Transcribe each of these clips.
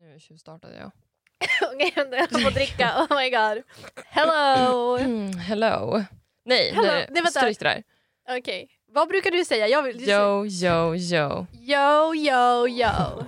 Nu tjuvstartade jag. Okej, vänta, jag får dricka. Oh my god. Hello! Mm, hello. Nej, Hello. nej, Nej, vänta. stryk det där. Okej, vad brukar du säga? Jag vill, Yo, yo, yo. yo, yo, yo.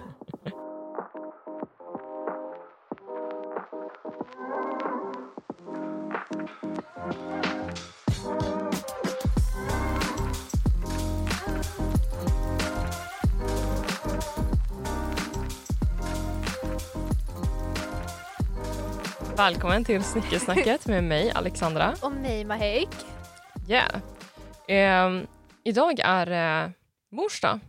Välkommen till Snickersnacket med mig, Alexandra. Och mig Mahek. Yeah. Ehm, idag är det mors dag.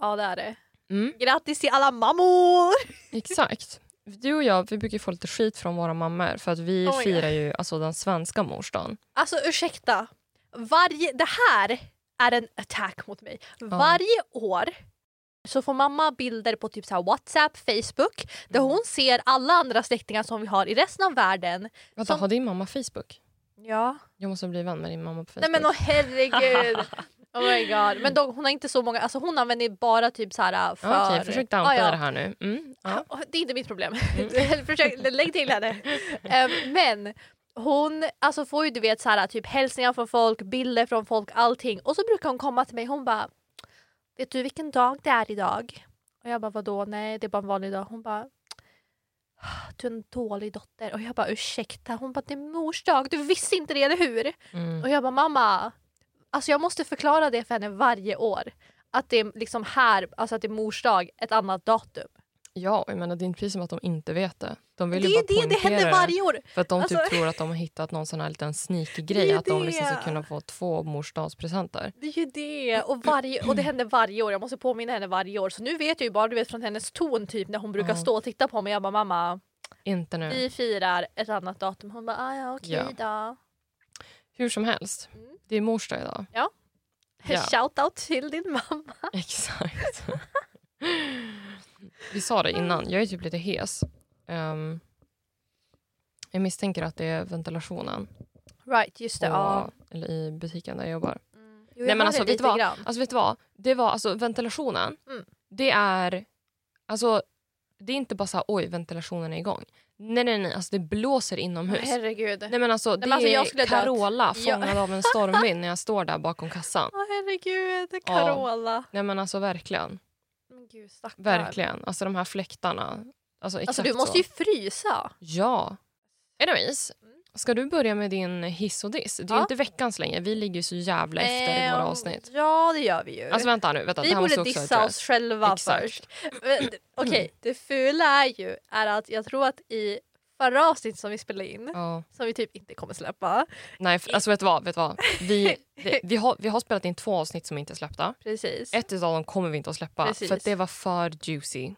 Ja det är det. Mm, Grattis till alla mammor! exakt. Du och jag vi brukar få lite skit från våra mammor för att vi God. firar ju alltså, den svenska morsdagen. Alltså ursäkta. Varje, det här är en attack mot mig. Varje år så får mamma bilder på typ så här Whatsapp, Facebook där Mm. hon ser alla andra släktingar som vi har i resten av världen. Vänta, Som- har din mamma Facebook? Ja. Jag måste bli vän med din mamma på Nej Facebook. men åh herregud. Oh my god. Men då, hon har inte så många, alltså hon använder bara typ så här för... Ja, Okej, försök dampa Ah, ja. det här nu. Mm, ja. Det är inte mitt problem. Mm. Försök, lägg till henne. Ehm, men hon alltså får ju du vet så här, typ hälsningar från folk, bilder från folk, allting. Och så brukar hon komma till mig hon bara Vet du vilken dag det är idag? Och jag bara vadå? Nej det är bara en vanlig dag. Hon bara du är en dålig dotter. Och jag bara ursäkta? Hon bara det är mors dag. Du visste inte det eller hur? Mm. Och jag bara mamma, alltså jag måste förklara det för henne varje år. Att det är liksom här, alltså att det är mors dag, ett annat datum. Ja, jag menar, det är inte precis som att de inte vet det. De Det vill är ju ju bara det, det händer varje år. För att de typ Alltså- tror att de har hittat någon sån här liten sneaky Det är grej. Att de liksom ska det. kunna få två morsdagspresenter. Det är ju det. Och, varje, och det händer varje år. Jag måste påminna henne varje år. Så nu vet jag ju bara du vet, från hennes ton typ när hon brukar Ja. stå och titta på mig. Jag bara mamma, Inte nu. vi firar ett annat datum. Hon bara ah, ja okej då. Hur som helst. Mm. Det är mors dag idag. Ja. Shout out till din mamma. Exakt. Vi sa det innan, jag är typ lite hes. Ehm, jag misstänker att det är ventilationen Right, just det. på, Ja. eller i butiken där jag jobbar. Mm. Jo, Nej, men alltså, vet vad? Alltså vet du vad? Det var alltså ventilationen. Mm. Det är alltså det är inte bara så här, oj ventilationen är igång. Nej nej nej, alltså det blåser inomhus. Herregud. Nej men alltså det men alltså, jag skulle är dött. Carola Ja. fångad av en stormvind när jag står där bakom kassan. Åh herregud, Carola. Nej men alltså verkligen. Men gud stackarn. Verkligen. Alltså de här fläktarna. Alltså exakt Alltså du måste så. ju frysa. Ja. Anyways, Mm. ska du börja med din hiss och diss? Det är Ja. inte veckans längre, vi ligger ju så jävla efter i våra Ehm, avsnitt. Ja det gör vi ju. Alltså vänta nu, vänta. vi borde dissa oss själva Exakt. först. Okej, det fula är ju är att jag tror att i förra avsnittet som vi spelade in, Ja. som vi typ inte kommer släppa, Nej, f- alltså vet du vad? Vet du vad? Vi, det, vi, har, vi har spelat in två avsnitt som inte är släppta. precis. Ett av dem kommer vi inte att släppa Precis. för att det var för juicy.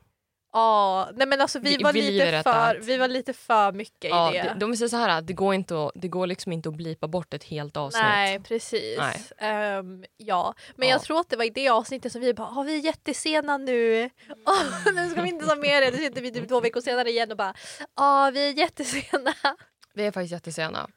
Ja, nej men alltså vi, Vi- var vi lite för, vi var lite för mycket Ja, i det. de, de säger så här, det går, inte att, det går liksom inte att blipa bort ett helt avsnitt. Nej precis. Nej. Ehm, ja. Men Ja. jag tror att det var i det avsnittet som vi bara ah, vi är jättesena nu. Oh, nu ska vi inte ta med det. Nu sitter vi typ två veckor senare igen och bara ah, vi är jättesena. Vi är faktiskt jättesena.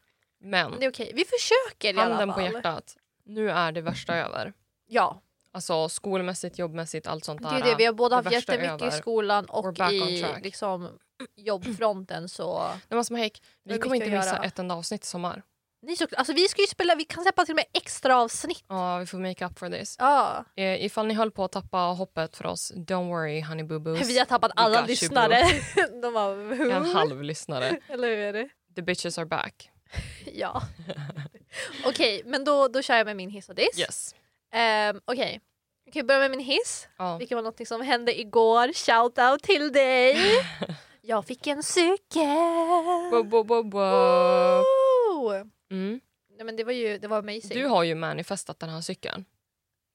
Men Det är okej, vi försöker i alla handen fall. på hjärtat, nu är det värsta över. Ja, Alltså skolmässigt, jobbmässigt, allt sånt det där. är det. Vi har både det haft jättemycket i över. skolan We're och i liksom, jobbfronten så... Men vad som Häck, vi Det är kommer inte missa göra. ett enda avsnitt i sommar. Ni så, alltså vi ska ju spela, vi kan släppa till och med extra avsnitt. Ja, vi får make up for this. Ja. Eh, ifall ni höll på att tappa hoppet för oss, don't worry honey boo boos. Vi har tappat alla lyssnare. De var En halv lyssnare. Eller hur? The bitches are back. Ja. Okej, men då, då kör jag med min hiss och diss. Yes. Ehm, Okej, okay. kan börja med min hiss. Ja. Vilket var något som hände igår. Shout out till dig! Jag fick en cykel! Bo, bo, bo, bo. Woo! Mm. Nej, men det var ju det var amazing. Du har ju manifestat den här cykeln.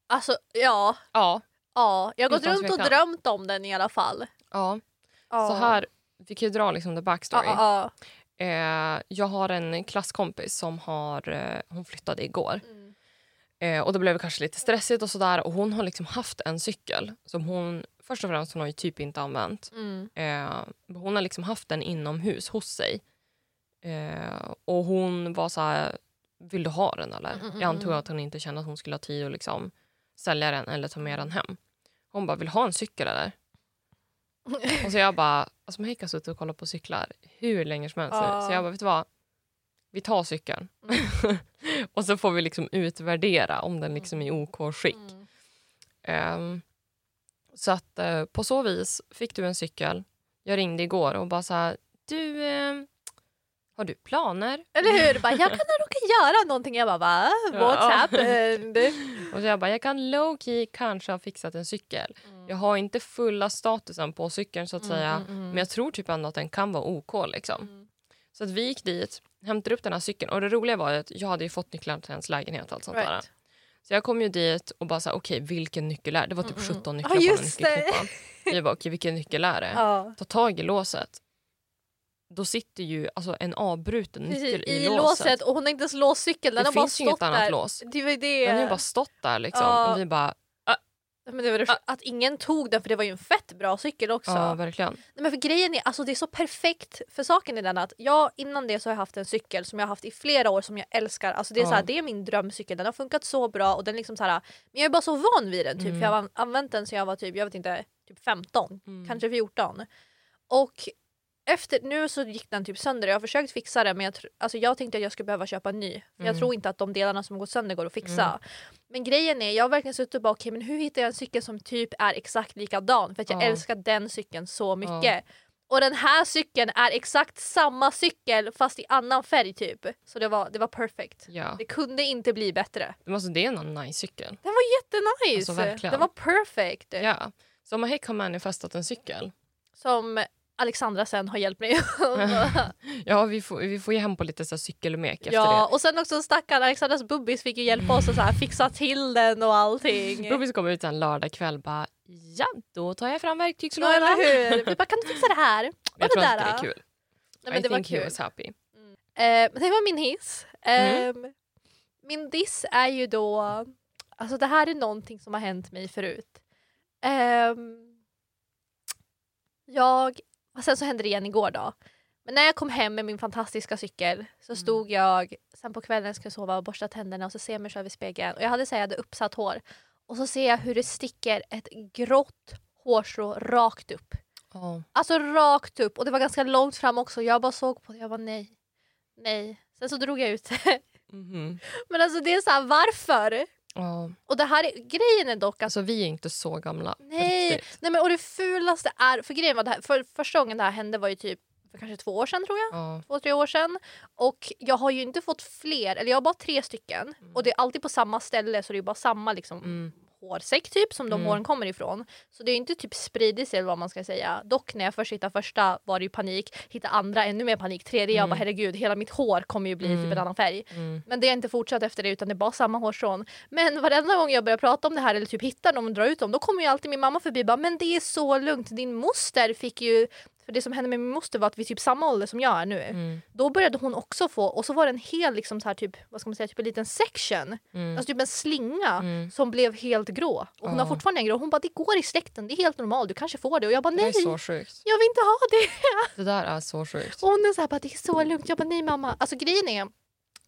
Alltså ja, Ja. ja. jag har gått runt och drömt om den i alla fall. ja. Ja. Så här, vi kan ju dra liksom the Ja, backstory. ja, Eh, jag har en klasskompis som har, eh, hon flyttade igår. ja. Mm. Eh, och då blev det kanske lite stressigt och sådär. Och hon har liksom haft en cykel som hon först och främst hon har ju typ inte använt. Mm. Eh, hon har liksom haft den inomhus hos sig. Eh, och hon var så här, vill du ha den eller? Mm, mm, Jag antog mm. att hon inte kände att hon skulle ha tid att liksom sälja den eller ta med den hem. Hon bara, vill du ha en cykel eller? Och så jag bara, alltså Mahika har suttit och kollat på cyklar hur länge som helst nu. Så jag bara, vet du vad? Vi tar cykeln. och så får vi liksom utvärdera om den liksom är i OK skick. Mm. Ehm, så att eh, på så vis fick du en cykel. Jag ringde igår och bara så här, du, ehm, har du planer? Eller hur? Bara, jag kan råka göra någonting. Jag bara, va? What's happened? Och så jag bara, jag kan low key kanske ha fixat en cykel. Jag har inte fulla statusen på cykeln så att säga. Mm, mm, mm. Men jag tror typ ändå att den kan vara OK. Liksom. Mm. Så att vi gick dit, hämtade upp den här cykeln. Och det roliga var att jag hade ju fått nycklarna till hennes lägenhet. Allt sånt där. Right. Så jag kom ju dit och bara sa okej vilken nyckel är det? Det var typ Mm, mm. 17 Ja, nycklar på den just det. nyckelknippan. Jag bara okej vilken nyckel är det? Ja. Ta tag i låset. Då sitter ju alltså, en avbruten nyckel i, I låset och hon har inte ens låst cykeln. Den Det har bara finns ju inget annat där. lås. Det var det. Den har ju bara stått där liksom. Ja. Och vi bara Men det var det, att ingen tog den för det var ju en fett bra cykel också. ja verkligen. Nej, men för grejen är, alltså det är så perfekt för saken är den att jag innan det så har jag haft en cykel som jag har haft i flera år som jag älskar. Alltså det är, Ja. så här, det är min drömcykel, den har funkat så bra och den liksom så här, men jag är bara så van vid den typ Mm. för jag har an- använt den sedan jag var typ, jag vet inte, typ 15, Mm. kanske 14. Och efter, nu så gick den typ sönder jag har försökt fixa den men jag, tr- alltså jag tänkte att jag skulle behöva köpa en ny. För Jag Mm. tror inte att de delarna som har gått sönder går att fixa. Mm. Men grejen är, jag har verkligen suttit och bara okej men hur hittar jag en cykel som typ är exakt likadan? För att jag Ja. älskar den cykeln så mycket. Och den här cykeln är exakt samma cykel fast i annan färg typ. Så det var, det var perfect. Ja. Det kunde inte bli bättre. Men alltså, det är en nice cykel. Den var jättenice! Alltså, verkligen. den var perfect. Ja. Så Mahek har manifestat en cykel. Som Alexandra sen har hjälpt mig. Ja, vi får, vi får ge hem på lite så cykelmek efter ja, och sen också stackaren Alexandras bubbis fick ju hjälpa oss att så här fixa till den och allting. det. Robin kom ut en lördag kväll bara ja, då tar jag fram Ja, verktygslådan. eller hur? Vi bara, kan du fixa det här? Jag det tror där att det är kul. Nej, men I det var think he kul. was happy. Eh, men det var min hiss. Mm. Eh, Min diss är ju då... Alltså det här är någonting som har hänt mig förut. Ehm, jag... Och sen så hände det igen igår då. Men när jag kom hem med min fantastiska cykel så Mm. stod jag sen på kvällen skulle jag sova och borsta tänderna och så ser jag mig själv i spegeln och jag hade så här, jag hade uppsatt hår och så ser jag hur det sticker ett grått hårstrå rakt upp. Ja. Alltså rakt upp och det var ganska långt fram också. Jag bara såg på det jag bara nej, nej. Sen så drog jag ut det. Mhm. Men alltså det är så här, varför? Ja. Och det här är, grejen är dock Alltså vi är inte så gamla. nej, nej men och det fulaste är, för grejen var det här, för första gången det här hände var ju typ för kanske två år sedan tror jag. Ja. Två, tre år sedan. Och jag har ju inte fått fler, eller jag har bara tre stycken. Och det är alltid på samma ställe så det är bara samma liksom Mm. Hårsäck typ som de Mm. håren kommer ifrån. Så det är inte typ spridit sig eller vad man ska säga. Dock när jag först hittade första var det ju panik. Hittade andra ännu mer panik. Tredje jag Mm. bara herregud hela mitt hår kommer ju bli Mm. typ en annan färg. Mm. Men det har inte fortsatt efter det utan det är bara samma hårstrån. Men varenda gång jag börjar prata om det här eller typ hittar dem och drar ut dem då kommer ju alltid min mamma förbi och bara men det är så lugnt. Din moster fick ju för det som hände med min moster var att vi typ samma ålder som jag är nu. Mm. Då började hon också få, och så var det en hel liksom så här typ, vad ska man säga, typ en liten section. Mm. Alltså typ en slinga Mm. som blev helt grå. Och hon har Ja. fortfarande en grå. Hon bara det går i släkten, det är helt normalt, du kanske får det. Och jag bara Det nej, är så sjukt. jag vill inte ha det. Det där är så sjukt. Och hon är så här, bara, det är så lugnt. Jag bara nej mamma. Alltså grejen är,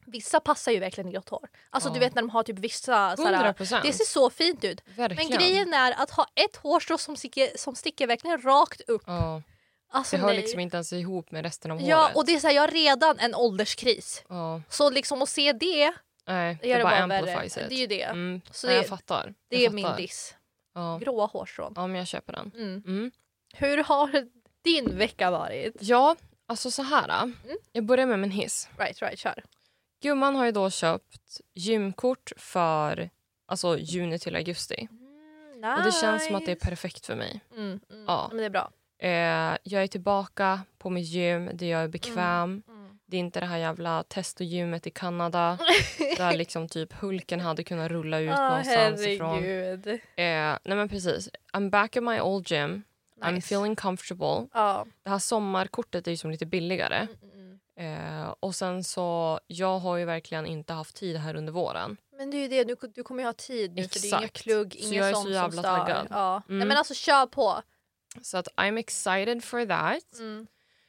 vissa passar ju verkligen i grått hår. Alltså Ja. du vet när de har typ vissa, så här, 100 procent. det ser så fint ut. Verkligen. Men grejen är att ha ett hårstrå som sticker, som sticker verkligen rakt upp. Ja. Alltså Det hör nej. liksom inte ens ihop med resten av håret. Ja och det är så här, jag har redan en ålderskris. Ja. Så liksom att se det, Nej, det det bara bara värre. amplifies it. Det är ju det. Mm. Så ja, det- jag fattar. Det jag är min fattar. diss. Ja. Gråa hårstrån. ja, men jag köper den. Mm. Mm. Hur har din vecka varit? Ja, alltså så här. Mm. Jag börjar med min hiss. Right, right, kör. Gumman har ju då köpt gymkort för alltså, juni till augusti. Mm, Och det känns som att det är nice. perfekt för mig. Mm, mm. Ja. Men det är bra. Eh, jag är tillbaka på mitt gym, det jag är bekväm. Mm. Det är inte det här jävla testogymmet i Kanada där liksom typ Hulken hade kunnat rulla ut Ah, någonstans ifrån. herregud. Eh, nej men precis. I'm back at my old gym. I'm Nice. feeling comfortable. Ja. Det här sommarkortet är ju som lite billigare. Mm, mm, mm. Eh, och sen så, jag har ju verkligen inte haft tid här under våren. Men det är ju det, du, du kommer ju ha tid nu för det är inga Exakt. plugg, Så inget jag är så sånt som stör. Ja. Mm. Nej men alltså kör på. Så att I'm excited for that. Mm.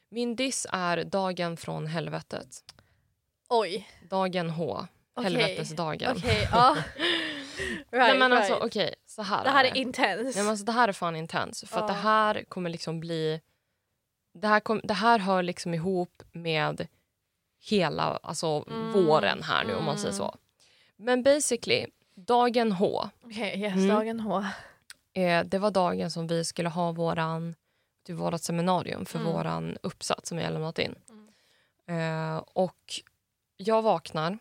Min diss är dagen från helvetet. Oj. Dagen H. Okej. Helvetesdagen. Okej, ja. Nej, men right. alltså så här Det här är är intens. Nej, men alltså, det här är fan intens. För att det här kommer liksom bli... Det här, kom, det här hör liksom ihop med hela alltså, Mm, våren här nu om man säger mm. så. Men basically, dagen H. Okej, yes, Mm. dagen H. Eh, det var dagen som vi skulle ha våran, till vårat seminarium för Mm. våran uppsats som vi har lämnat in. Eh, och jag vaknar.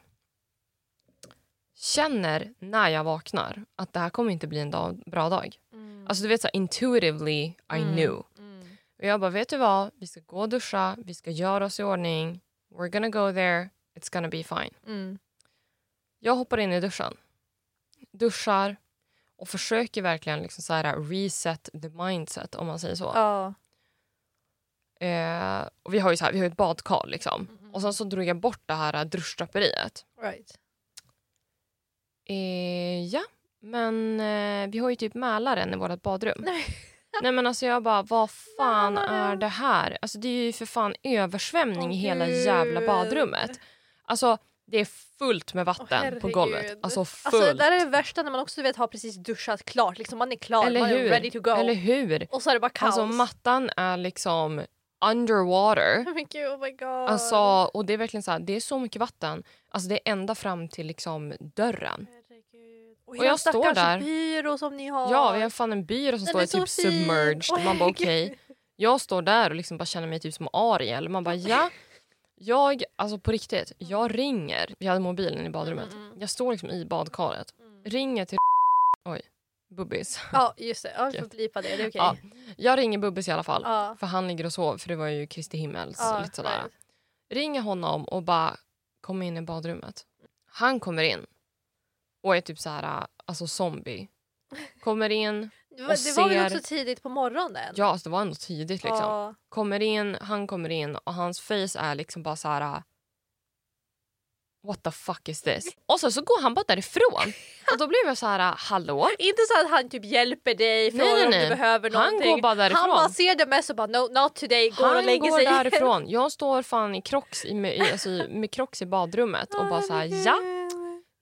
Känner när jag vaknar att det här kommer inte bli en dag, bra dag. Mm. Alltså du vet så här, intuitively I Mm. knew. Mm. Och jag bara, vet du vad? Vi ska gå och duscha, vi ska göra oss i ordning. We're gonna go there, it's gonna be fine. Mm. Jag hoppar in i duschen. Duschar och försöker verkligen liksom så här reset the mindset om man säger så. Ja. Eh, och vi har ju så här, vi har ett badkar liksom. Mm. Och sen så drog jag bort det här duschdraperiet. Right. Eh, ja, men eh, vi har ju typ Mälaren i vårt badrum. Nej. Nej men alltså jag bara, vad fan är det här? Alltså det är ju för fan översvämning i hela jävla badrummet. Alltså det är fullt med vatten på herregud. golvet. Alltså fullt. Alltså, det där är det värsta när man också vet har precis duschat klart. Liksom, man är klar, Eller man hur? är ready to go. Eller hur? Och så är det bara kaos. Alltså mattan är liksom underwater. Men gud, oh my god. Alltså, och det är verkligen så här, det är så mycket vatten. Alltså det är ända fram till liksom dörren. Herregud. Och, Och jag står där. byrå som ni har. Ja, vi har fan en byrå som Den står är typ fin. submerged. Åh, man bara okej. Jag står där och liksom bara känner mig typ som Ariel. Man bara ja. Jag, alltså på riktigt, jag ringer. Vi hade mobilen i badrummet. Mm, mm. Jag står liksom i badkaret. Mm. Ringer till Oj, Bubbis. Ja, just det. Ja, vi får blipa det. Det är okej. Ja, jag ringer Bubbis i alla fall. Ja. För han ligger och sover för det var ju Kristi himmels. Ja, lite sådär. right. Ringer honom och bara kommer in i badrummet. Han kommer in och är typ så här, alltså zombie. Kommer in, Det var, Och det var väl ser- också tidigt på morgonen? ja alltså det var ändå tidigt liksom. Ja. Kommer in, han kommer in och hans face är liksom bara så här. What the fuck is this? Och så, så går han bara därifrån. Och då blev jag så här, hallå? Inte så att han typ hjälper dig, Nej, frågar nej, om nej. du behöver Han någonting. går bara därifrån. Han bara ser det mest och bara no, not today, går och Han lägger går sig. därifrån. Jag står fan i crocs i, i, alltså, med crocs i badrummet och bara så här, ja.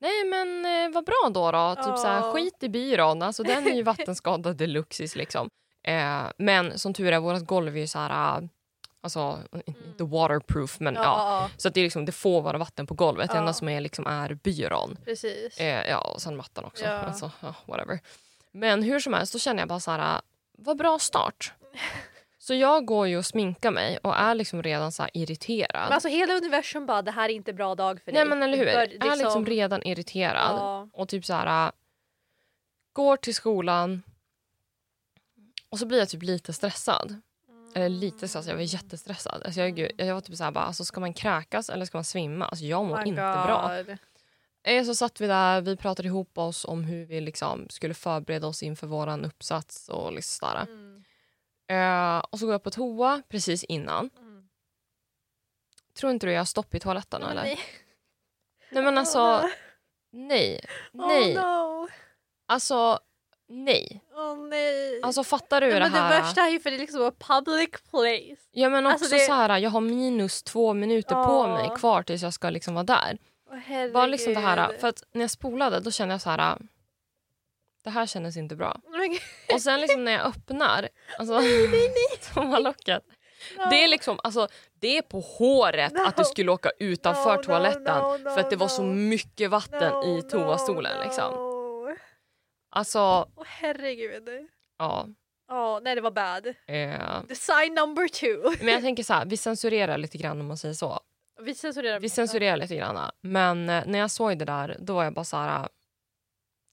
Nej men eh, vad bra då då. Typ så här, skit i byrån. Alltså den är ju vattenskadad deluxis liksom. Eh, men som tur är, vårt golv är ju så här, eh, alltså inte waterproof men Ja, ja. Så att det, är liksom, det får vara vatten på golvet. Det Ja. enda som är, liksom, är byrån. precis. Eh, ja, och sen mattan också. Ja. Alltså, whatever. Men hur som helst, då känner jag bara så här, vad bra start. Så jag går ju och sminkar mig och är liksom redan så irriterad. Men alltså hela universum bara, det här är inte bra dag för dig. Nej men eller hur. Bör Jag är liksom redan irriterad. Ja. Och typ så här, äh, går till skolan och så blir jag typ lite stressad. Eller lite stressad, jag var jättestressad. Alltså jag, jag var typ så här, bara, alltså ska man kräkas eller ska man svimma? Alltså jag mår Oh inte bra. God. Eh, Så satt vi där, vi pratade ihop oss om hur vi liksom skulle förbereda oss inför våran uppsats och liksom sådär. Mm. Eh, och så går jag på toa precis innan. Mm. Tror inte du jag har stopp i toaletten eller? Nej. Nej men alltså, nej. Nej. Oh no. Alltså, nej. Oh, nej. Alltså fattar du Nej, det men det här? värsta är ju för det är liksom a public place. Ja men också Alltså, det- så här, jag har minus två minuter på Ja. mig kvar tills jag ska liksom vara där. Oh, Bara liksom det här, för att när jag spolade då kände jag så här. Det här kändes inte bra. Oh. Och sen liksom när jag öppnar alltså, toalocket. No. Det är liksom, alltså, det är på håret No. att du skulle åka utanför No, toaletten för att det var så mycket vatten i toastolen. Liksom. Alltså, Åh herregud. ja. Ja, nej det var bad. Eh. The sign number two. Men jag tänker så här, vi censurerar lite grann om man säger så. Vi censurerar. Vi censurerar lite grann. Men eh, när jag såg det där då var jag bara så här.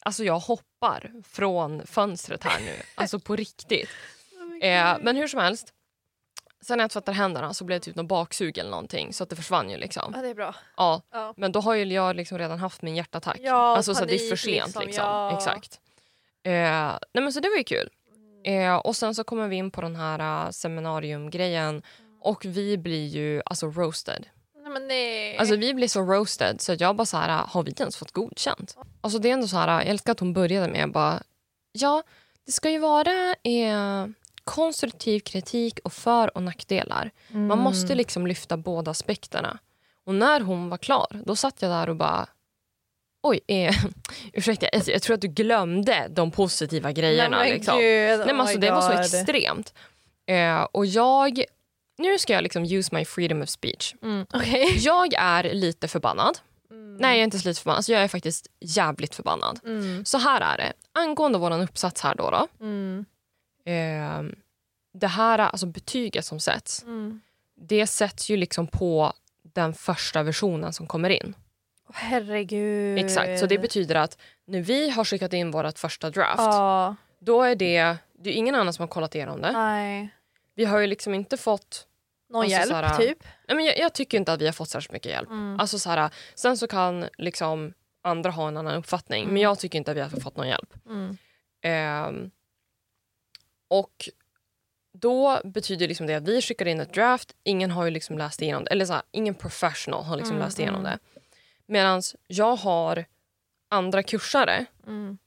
Alltså jag hoppar från fönstret här nu. Alltså på riktigt. Oh Eh, men hur som helst. Sen när jag tvättade händerna så blev det typ någon baksug eller någonting så att det försvann ju liksom. Ja, det är bra. Ja, Ja. men då har ju jag liksom redan haft min hjärtattack. Ja, alltså så att det är för panik sent liksom, liksom. ja. Exakt. Eh, nej men så det var ju kul. Eh, och sen så kommer vi in på den här uh, seminariumgrejen och vi blir ju alltså roasted. Nej, men nej. Alltså vi blir så roasted så jag bara så här, har vi inte ens fått godkänt? Alltså det är ändå så här, jag älskar att hon började med bara, ja det ska ju vara eh, konstruktiv kritik och för och nackdelar. Man måste liksom lyfta båda aspekterna. Och när hon var klar, då satt jag där och bara, Oj, eh, ursäkta, jag, jag tror att du glömde de positiva grejerna. Nej, liksom. gud, Nej, men oh alltså, my det var så extremt. Eh, och jag... Nu ska jag liksom use my freedom of speech. Mm, Okej. Jag är lite förbannad. Mm. Nej, jag är inte så lite förbannad. Alltså, jag är faktiskt jävligt förbannad. Mm. Så här är det. Angående vår uppsats här då. då Mm. eh, det här alltså betyget som sätts, Mm. det sätts ju liksom på den första versionen som kommer in. Herregud. Exakt, så det betyder att när vi har skickat in vårt första draft, Ja, då är det, det är ingen annan som har kollat igenom det. nej. Vi har ju liksom inte fått, Någon Alltså, hjälp såhär- typ? nej men jag, jag tycker inte att vi har fått särskilt mycket hjälp. Mm. Alltså så här, sen så kan liksom andra ha en annan uppfattning, men Mm. jag tycker inte att vi har fått någon hjälp. Mm. Ehm, och då betyder liksom det att vi skickar in ett draft, ingen har ju liksom läst igenom det, eller så här, ingen professional har liksom Mm, läst igenom mm. det. Medan jag har andra kursare Mm.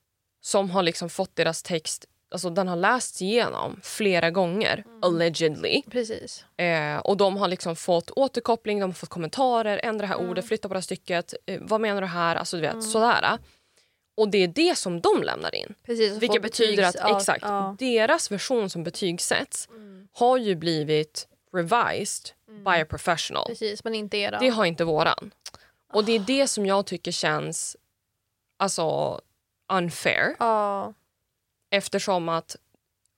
som har liksom fått deras text, alltså den har lästs igenom flera gånger, Mm. allegedly. Precis. Eh, och de har liksom fått återkoppling, de har fått kommentarer, ändra det här Mm. ordet, flytta på det här stycket, eh, vad menar du här? Alltså du vet, Mm. sådär. Och det är det som de lämnar in. Precis Vilket betyder att betygs- ja, exakt, ja. deras version som betygsätts Mm. har ju blivit revised Mm. by a professional. Precis, men inte era. Det har inte våran. Och det är det som jag tycker känns alltså unfair. Ja. Eftersom att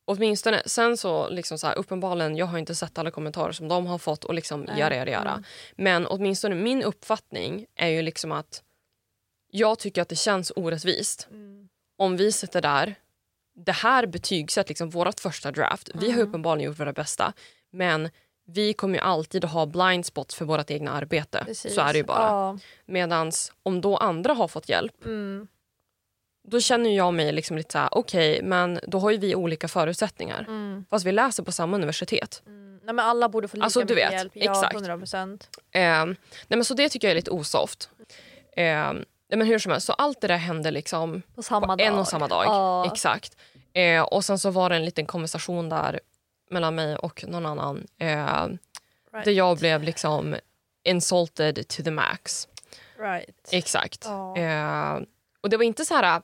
åtminstone sen så liksom så här, uppenbarligen, jag har inte sett alla kommentarer som de har fått och liksom Nej. göra, göra, göra. Mm. Men åtminstone min uppfattning är ju liksom att jag tycker att det känns orättvist Mm. om vi sitter där, det här betygsätt liksom vårt första draft, vi har Mm. uppenbarligen gjort våra bästa, men vi kommer ju alltid att ha blind spots för vårt egna arbete. Precis. Så är det ju bara. Ja. Medan om då andra har fått hjälp, Mm. Då känner jag mig liksom lite så här: okej, men då har ju vi olika förutsättningar. Mm. Fast vi läser på samma universitet. Mm. Nej, men alla borde få lika Alltså, mycket vet, hjälp. Ja, exakt. 100 procent. Eh, nej men så det tycker jag är lite osoft. Eh, nej men hur som helst, så allt det där hände liksom På på en och samma dag. Ja. Exakt. Eh, och sen så var det en liten konversation där mellan mig och någon annan. Eh, Right. Där jag blev liksom insulted to the max. Right. Exakt. Eh, och det var inte så här...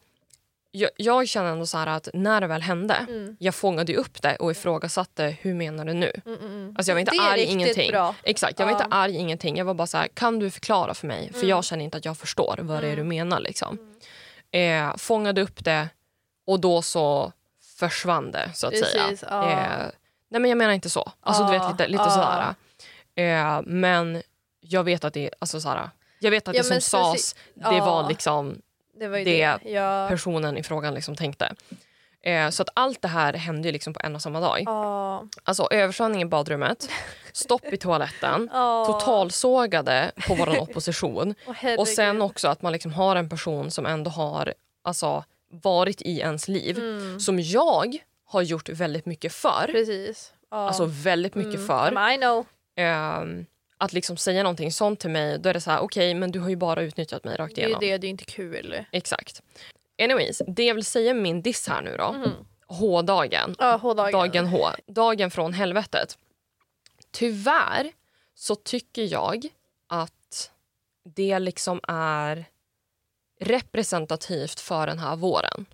Jag, jag känner ändå så att när det väl hände, Mm. jag fångade upp det och ifrågasatte hur menar du nu? Mm, mm, mm. Alltså jag var inte det är arg, ingenting. bra. Exakt, jag var Ja. inte arg, ingenting. Jag var bara så här, kan du förklara för mig? För Mm. jag känner inte att jag förstår vad det är du Mm. menar. Liksom. Eh, fångade upp det och då så försvann det så att Precis, säga. ja. Eh, nej men jag menar inte så. Alltså du vet Ja, lite, lite ja. sådär. Eh, men jag vet att det, alltså såhär, jag vet att Ja, det som sades, det ja. var liksom Det var ju det det. Ja. personen i frågan liksom tänkte. Eh, så att allt det här hände ju liksom på en och samma dag. Ja. Alltså översvämning i badrummet, stopp i toaletten, Ja. totalsågade på vår opposition. Herregud. Och sen också att man liksom har en person som ändå har alltså, varit i ens liv. Mm. Som jag har gjort väldigt mycket för. Precis. Alltså väldigt mycket Mm. för. I know. Ehm, att liksom säga någonting sånt till mig, då är det så här, okej men du har ju bara utnyttjat mig rakt Det är igenom. det, det är inte kul. Exakt. Anyways, det jag vill säga med min diss här nu då. Mhm. H-dagen. Ja, H-dagen. Dagen H. Dagen från helvetet. Tyvärr så tycker jag att det liksom är representativt för den här våren.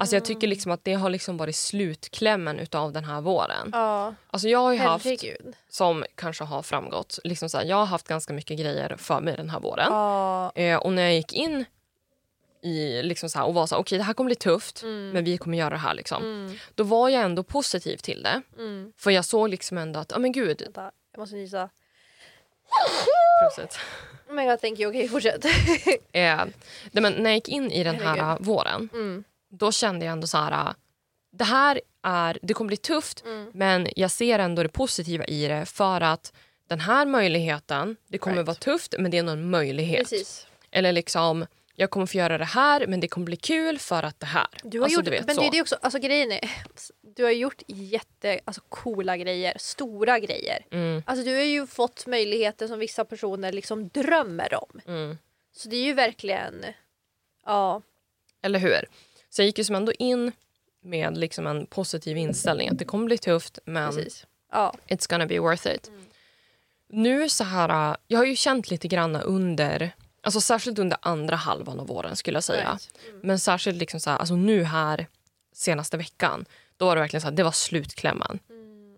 Alltså jag tycker liksom att det har liksom varit slutklämmen utav den här våren. Ja, Alltså jag har haft, herregud. som kanske har framgått, liksom så här, jag har haft ganska mycket grejer för mig den här våren. Ja. Eh, och när jag gick in i liksom så här, och var så här, okej det här kommer bli tufft Mm. men vi kommer göra det här liksom. Mm. Då var jag ändå positiv till det. Mm. För jag såg liksom ändå att, ja men gud, Vänta, jag måste nysa. prosit. Oh my god, thank you. Okej, fortsätt. Eh, men när jag gick in i den här våren, Mm. Då kände jag ändå så här, det här är, det kommer bli tufft Mm. men jag ser ändå det positiva i det för att den här möjligheten, det kommer Right. vara tufft men det är en möjlighet. Precis. Eller liksom, jag kommer få göra det här men det kommer bli kul för att det här. Du har alltså, gjort, du vet, men så. det är också, alltså grejen är, du har gjort jätte, alltså coola grejer, stora grejer. Mm, Alltså du har ju fått möjligheter som vissa personer liksom drömmer om. mm. Så det är ju verkligen, ja. Eller hur? Så jag gick ju som ändå in med liksom en positiv inställning att det kommer bli tufft men Precis. Ja. it's gonna be worth it. Mm. Nu så här, jag har ju känt lite grann under Alltså särskilt under andra halvan av våren skulle jag säga. Right. Mm. Men särskilt liksom så här, alltså nu här senaste veckan, då var det verkligen så här, det var slutklämmen. Mm.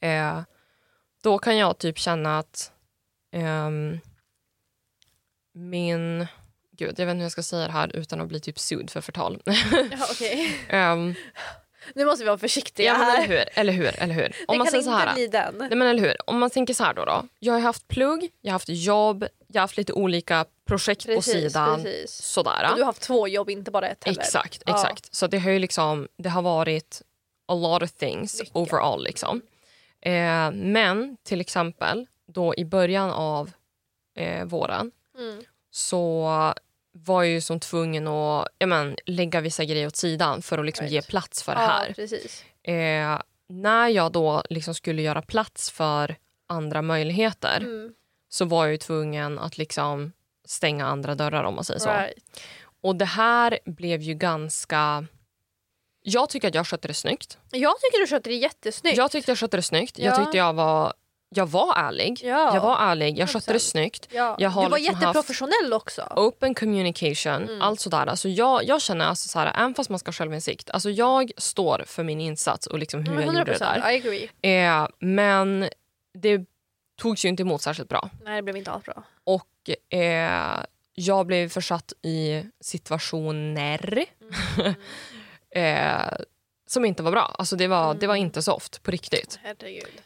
Eh, då kan jag typ känna att ehm, min... Gud, jag vet inte hur jag ska säga det här utan att bli typ sued för förtal. Ja, okej. Ehm, Nu måste vi vara försiktiga ja, här. eller hur? Eller hur? Eller hur? Det Om man kan säger inte så här, bli den. Nej, men eller hur? Om man tänker så här då, då. Jag har haft plugg, jag har haft jobb, jag har haft lite olika projekt på sidan. precis. Sådär. Och du har haft två jobb, inte bara ett heller. Exakt, Ja. exakt. Så det har ju liksom, det har varit a lot of things Mycket. overall. Liksom. Eh, men till exempel då i början av eh, våren Mm. så var jag ju som tvungen att ja, men, lägga vissa grejer åt sidan för att liksom Right. ge plats för det Ja, här. precis. Eh, när jag då liksom skulle göra plats för andra möjligheter Mm. så var jag tvungen att liksom stänga andra dörrar om man säger så. Right. Och det här blev ju ganska... Jag tycker att jag skötte det snyggt. Jag tycker du sköter det jättesnyggt. Jag tyckte jag skötte det snyggt. Jag Ja. tyckte jag var, jag var ärlig. Ja. Jag var ärlig. Jag skötte det 100%. snyggt. ja. jag har du var liksom jätteprofessionell också. Open communication, Mm. allt sådär. Alltså jag, jag känner alltså så här, även fast man ska ha självinsikt, alltså jag står för min insats och liksom hur Mm, jag gjorde det där. I agree. Eh, men det togs ju inte emot särskilt bra. Nej, det blev inte alls bra. Och eh, jag blev försatt i situationer Mm. eh, som inte var bra. Alltså det, var, det var Mm. inte soft på riktigt.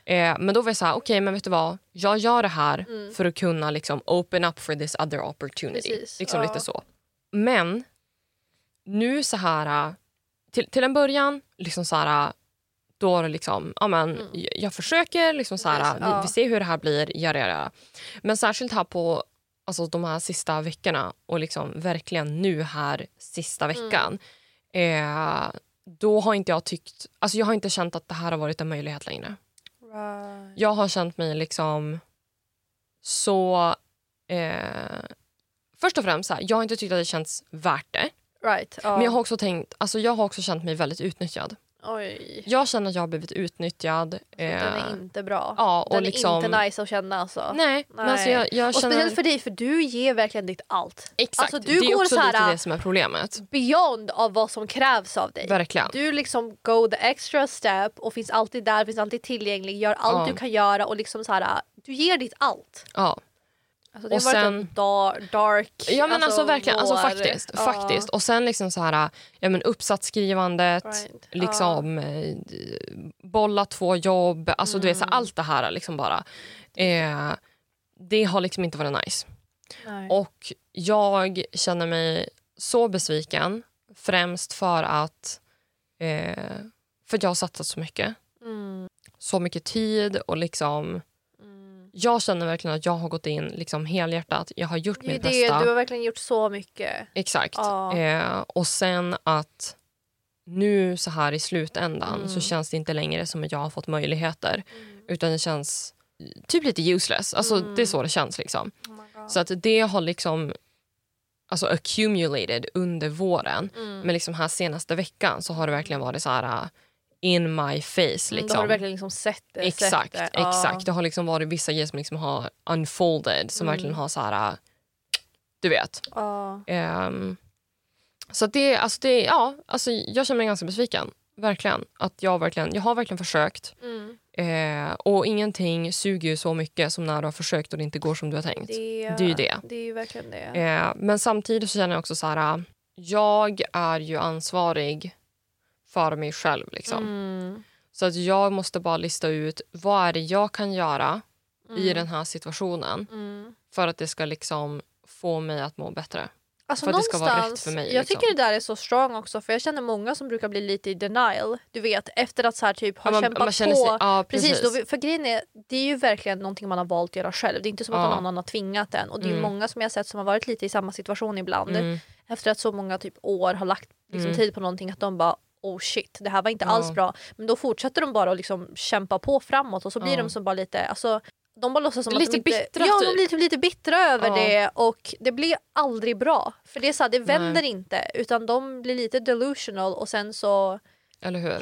Eh, men då var jag så här, okej men vet du vad? Jag gör det här Mm. för att kunna liksom open up for this other opportunity. Precis, liksom ja. lite så. Men nu så här, äh, till, till en början, liksom så här, äh, då liksom, ja men Mm. jag, jag försöker, liksom så här, Precis, vi, ja. vi ser hur det här blir, göra, göra. Men särskilt här på alltså, de här sista veckorna och liksom verkligen nu här sista Mm. veckan. Eh, då har inte jag tyckt, alltså jag har inte känt att det här har varit en möjlighet längre. Right. Jag har känt mig liksom så... Eh, först och främst, så här, jag har inte tyckt att det känts värt det. right. Ja. Men jag har också tänkt, alltså jag har också känt mig väldigt utnyttjad. Oj. Jag känner att jag har blivit utnyttjad. Den eh, är inte bra. ja, och Den liksom- är inte nice att känna alltså. Nej, men alltså Nej. jag, jag Och känner... speciellt för dig, för du ger verkligen ditt allt. Exakt, Alltså, du det är går också så lite det som är problemet. Beyond av vad som krävs av dig. Verkligen. Du liksom go the extra step och finns alltid där, finns alltid tillgänglig, gör allt Ja. du kan göra och liksom så här, du ger ditt allt. Ja. Alltså, det har Och varit sen- en dar- dark Ja men alltså, verkligen, alltså faktiskt. Ja. faktiskt. Och sen liksom så här, ja men uppsatsskrivandet, Right. liksom eh, bolla två jobb, alltså du vet så här, Mm. allt det här liksom bara. Eh, det har liksom inte varit nice. Nej. Och jag känner mig så besviken, främst för att, eh, för att jag har satsat så mycket. Mm. Så mycket tid och liksom, Mm. Jag känner verkligen att jag har gått in liksom helhjärtat. Jag har gjort Det mitt det, bästa. du har verkligen gjort så mycket. Exakt. Ja. Eh, och sen att nu så här i slutändan Mm. så känns det inte längre som att jag har fått möjligheter. Utan det känns typ lite useless. Alltså Mm. Det är så det känns. liksom. Oh. Så att det har liksom alltså accumulated under våren. Mm. Men liksom här senaste veckan så har det verkligen varit så här in my face. Mm, Då har Liksom. du verkligen liksom sett det. Exakt, sett det. Exakt. Det har liksom varit vissa grejer som liksom har unfolded som Mm. verkligen har så här, uh, du vet. Ja. Ehm, så det, alltså det, ja, alltså jag känner mig ganska besviken. Verkligen. Att jag, verkligen. jag har verkligen försökt. Mm. Eh, och ingenting suger ju så mycket som när du har försökt och det inte går som du har tänkt. Det, Det är ju det. Det är ju verkligen det. Eh, men samtidigt så känner jag också så här. äh, Jag är ju ansvarig för mig själv. Liksom. Mm. Så att jag måste bara lista ut vad är det jag kan göra i Mm. den här situationen Mm. för att det ska liksom få mig att må bättre. Alltså För att det ska vara rätt för mig, Jag liksom. tycker det där är så strong också för jag känner många som brukar bli lite i denial. Du vet efter att så här typ ha Ja, man, kämpat man på. sig, ja, Precis, precis. då, för grejen är, det är ju verkligen någonting man har valt att göra själv. Det är inte som att Ja. någon annan har tvingat en. Och det är Mm. många som jag har sett som har varit lite i samma situation ibland. Mm. Efter att så många typ år har lagt liksom, Mm. tid på någonting att de bara oh shit det här var inte alls bra. Men då fortsätter de bara att liksom kämpa på framåt och så blir de som bara lite alltså, de bara låtsas som Lite att de inte, bittra, Ja, de typ. blir typ lite bittra över Ja. det och det blir aldrig bra. För det är så här, det Nej. vänder inte utan de blir lite delusional och sen så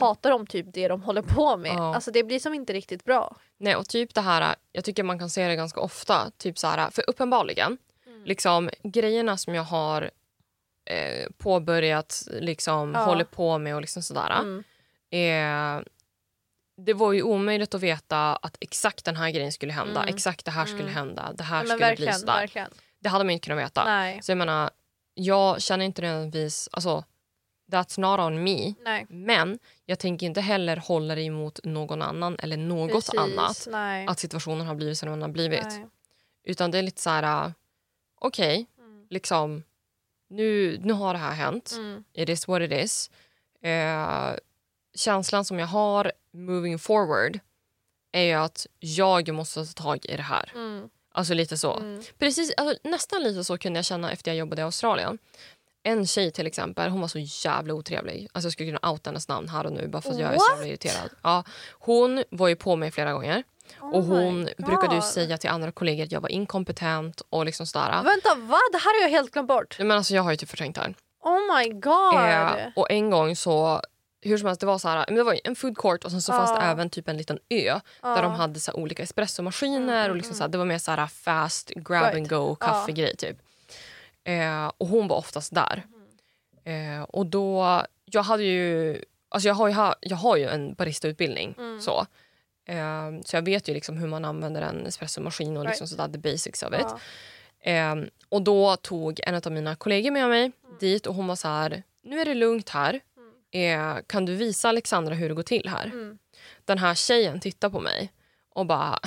hatar de typ det de håller på med. Ja. Alltså det blir som inte riktigt bra. Nej, och typ det här, jag tycker man kan se det ganska ofta. Typ så här, för uppenbarligen liksom grejerna som jag har eh, påbörjat, liksom Ja. håller på med och liksom sådär. Mm. Eh, det var ju omöjligt att veta att exakt den här grejen skulle hända. Mm. Exakt det här skulle Mm. hända. Det här Ja, skulle bli sådär. verkligen. Det hade man inte kunnat veta. Nej. Så jag menar, jag känner inte nödvändigtvis... Alltså, that's not on me. Nej. Men jag tänker inte heller hålla det emot någon annan eller något Precis. annat. Nej. Att situationen har blivit som den har blivit. Nej. Utan det är lite så här, okej, Mm. liksom, nu, nu har det här hänt. Mm. It is what it is. Eh, känslan som jag har moving forward är att jag måste ta tag i det här. Mm. Alltså lite så. Mm. Precis, alltså, nästan lite så kunde jag känna efter jag jobbade i Australien. En tjej till exempel, hon var så jävla otrevlig. Alltså jag skulle kunna outa hennes namn här och nu bara för att jag är så irriterad. Ja, hon var ju på mig flera gånger. Oh och hon my brukade ju säga till andra kollegor att jag var inkompetent och liksom sådär. Vänta, vad? Det här har jag helt glömt bort. Men alltså jag har ju typ förträngt det här. Oh my god. Eh, och en gång så, hur som helst, det var så här, det var en food court och sen så fanns det Ja. även typ en liten ö Ja. där de hade så här olika espressomaskiner och liksom så här, det var mer så här fast grab and Right. go kaffegrej typ. Eh, och hon var oftast där. Eh, och då, jag hade ju, alltså jag har ju, jag har ju en baristautbildning Mm. så. Eh, så jag vet ju liksom hur man använder en espressomaskin och liksom Right. sådär, the basics of it. Ja. Ehm, och då tog en av mina kollegor med mig dit och hon var så här, nu är det lugnt här. Eh, kan du visa Alexandra hur det går till här? Mm. Den här tjejen tittar på mig och bara,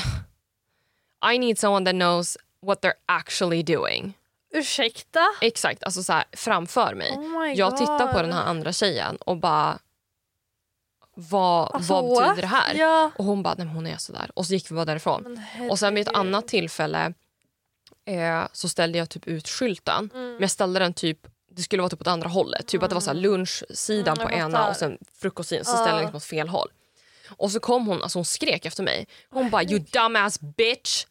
I need someone that knows what they're actually doing. Ursäkta? Exakt, alltså så här, framför mig. Oh jag tittar på den här andra tjejen och bara, vad, Alltså, vad betyder det här? Ja. Och hon bara, nej hon är sådär. Och så gick vi bara därifrån. Och sen vid ett annat tillfälle eh, så ställde jag typ ut skylten. Mm. Men jag ställde den typ, det skulle vara typ åt andra hållet. Typ att det var så här lunchsidan Mm, på ena och sen frukostsidan. Så ställde jag liksom åt fel håll. Och så kom hon, alltså hon skrek efter mig. Hon bara you dumbass bitch.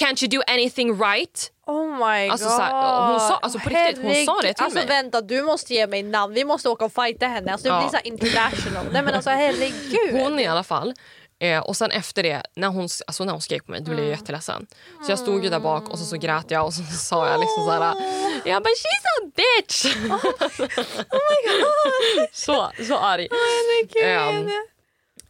Can't you do anything right? Oh my Alltså, god. så här, hon sa- alltså, på riktigt, hon sa det till alltså, mig. vänta, du måste ge mig namn. Vi måste åka och fighta henne. Alltså, det Ja. blir så international. Nej men alltså herregud. Hon i alla fall. Eh, och sen efter det, när hon, alltså när hon skrek på mig, då blev jag Mm. jätteledsen. Så jag stod ju där bak och så, så grät jag och så sa jag liksom såhär, jag bara she's a bitch! så, så arg. Herregud.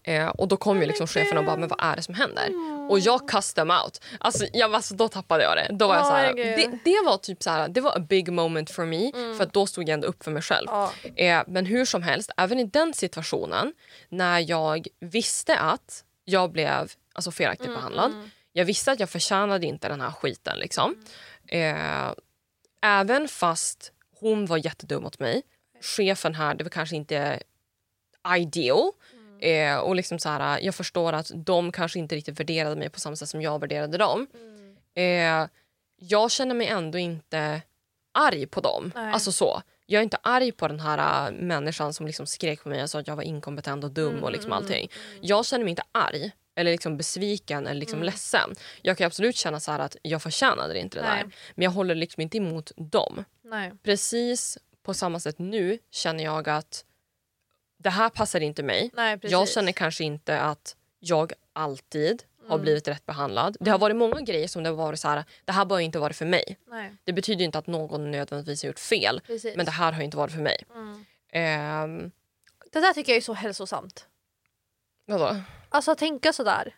Eh, och då kom ju liksom chefen och bara, men vad är det som händer? Och jag custom out. Alltså, jag, alltså, då tappade jag det. Då var jag Åh, så här, det, det var typ så här, det var a big moment for me. För att då stod jag ändå upp för mig själv. Ja. Eh, men hur som helst, även i den situationen när jag visste att jag blev alltså, felaktigt Mm, behandlad. Jag visste att jag förtjänade inte den här skiten. Liksom. Eh, även fast hon var jättedum mot mig. Chefen här, det var kanske inte ideal. Eh, och liksom så här, jag förstår att de kanske inte riktigt värderade mig på samma sätt som jag värderade dem. Eh, jag känner mig ändå inte arg på dem. Nej. Alltså så. Jag är inte arg på den här äh, människan som liksom skrek på mig och sa att jag var inkompetent och dum och liksom allting. Jag känner mig inte arg eller liksom besviken eller liksom ledsen. Jag kan absolut känna så att jag förtjänade inte det Nej. där. Men jag håller liksom inte emot dem. Nej. Precis på samma sätt nu känner jag att det här passar inte mig. Nej. Jag känner kanske inte att jag alltid har Mm. blivit rätt behandlad. Det har varit många grejer som det har varit så här, det här har inte varit för mig. Nej, Det betyder inte att någon nödvändigtvis har gjort fel. precis. Men det här har inte varit för mig. Mm. Ehm, Det där tycker jag är så hälsosamt. vadå? Alltså tänka sådär.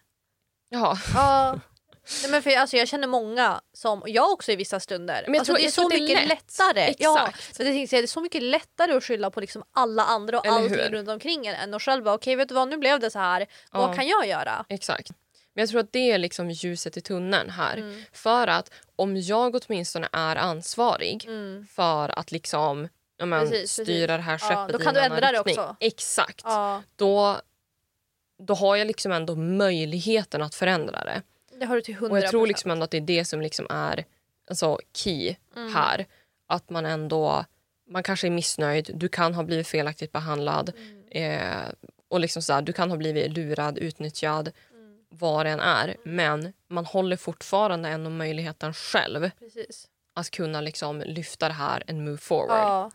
Jaha. Ja. Nej, men för, alltså, jag känner många som, och jag också i vissa stunder. Men jag alltså, tror- det är så det mycket lätt. lättare. Ja, Exakt. för det, tänkte det är så mycket lättare att skylla på liksom alla andra och Eller allting hur? runt omkring en än att själv bara okej vet du vad nu blev det så här. Ja. Vad kan jag göra? Exakt. Men jag tror att det är liksom ljuset i tunneln här. Mm. För att om jag åtminstone är ansvarig Mm. för att liksom ja, men, Precis, styra precis. det här skeppet då i kan du ändra det riktning. också. Exakt. Ja, Då, då har jag liksom ändå möjligheten att förändra det. Det har du till hundra Och jag tror liksom ändå att det är det som liksom är alltså, key Mm. här. Att man ändå, man kanske är missnöjd, du kan ha blivit felaktigt behandlad. Mm. Eh, och liksom så här, du kan ha blivit lurad, utnyttjad, Mm. vad det än är. Men man håller fortfarande ändå möjligheten själv Precis. att kunna liksom lyfta det här and move forward. Ja.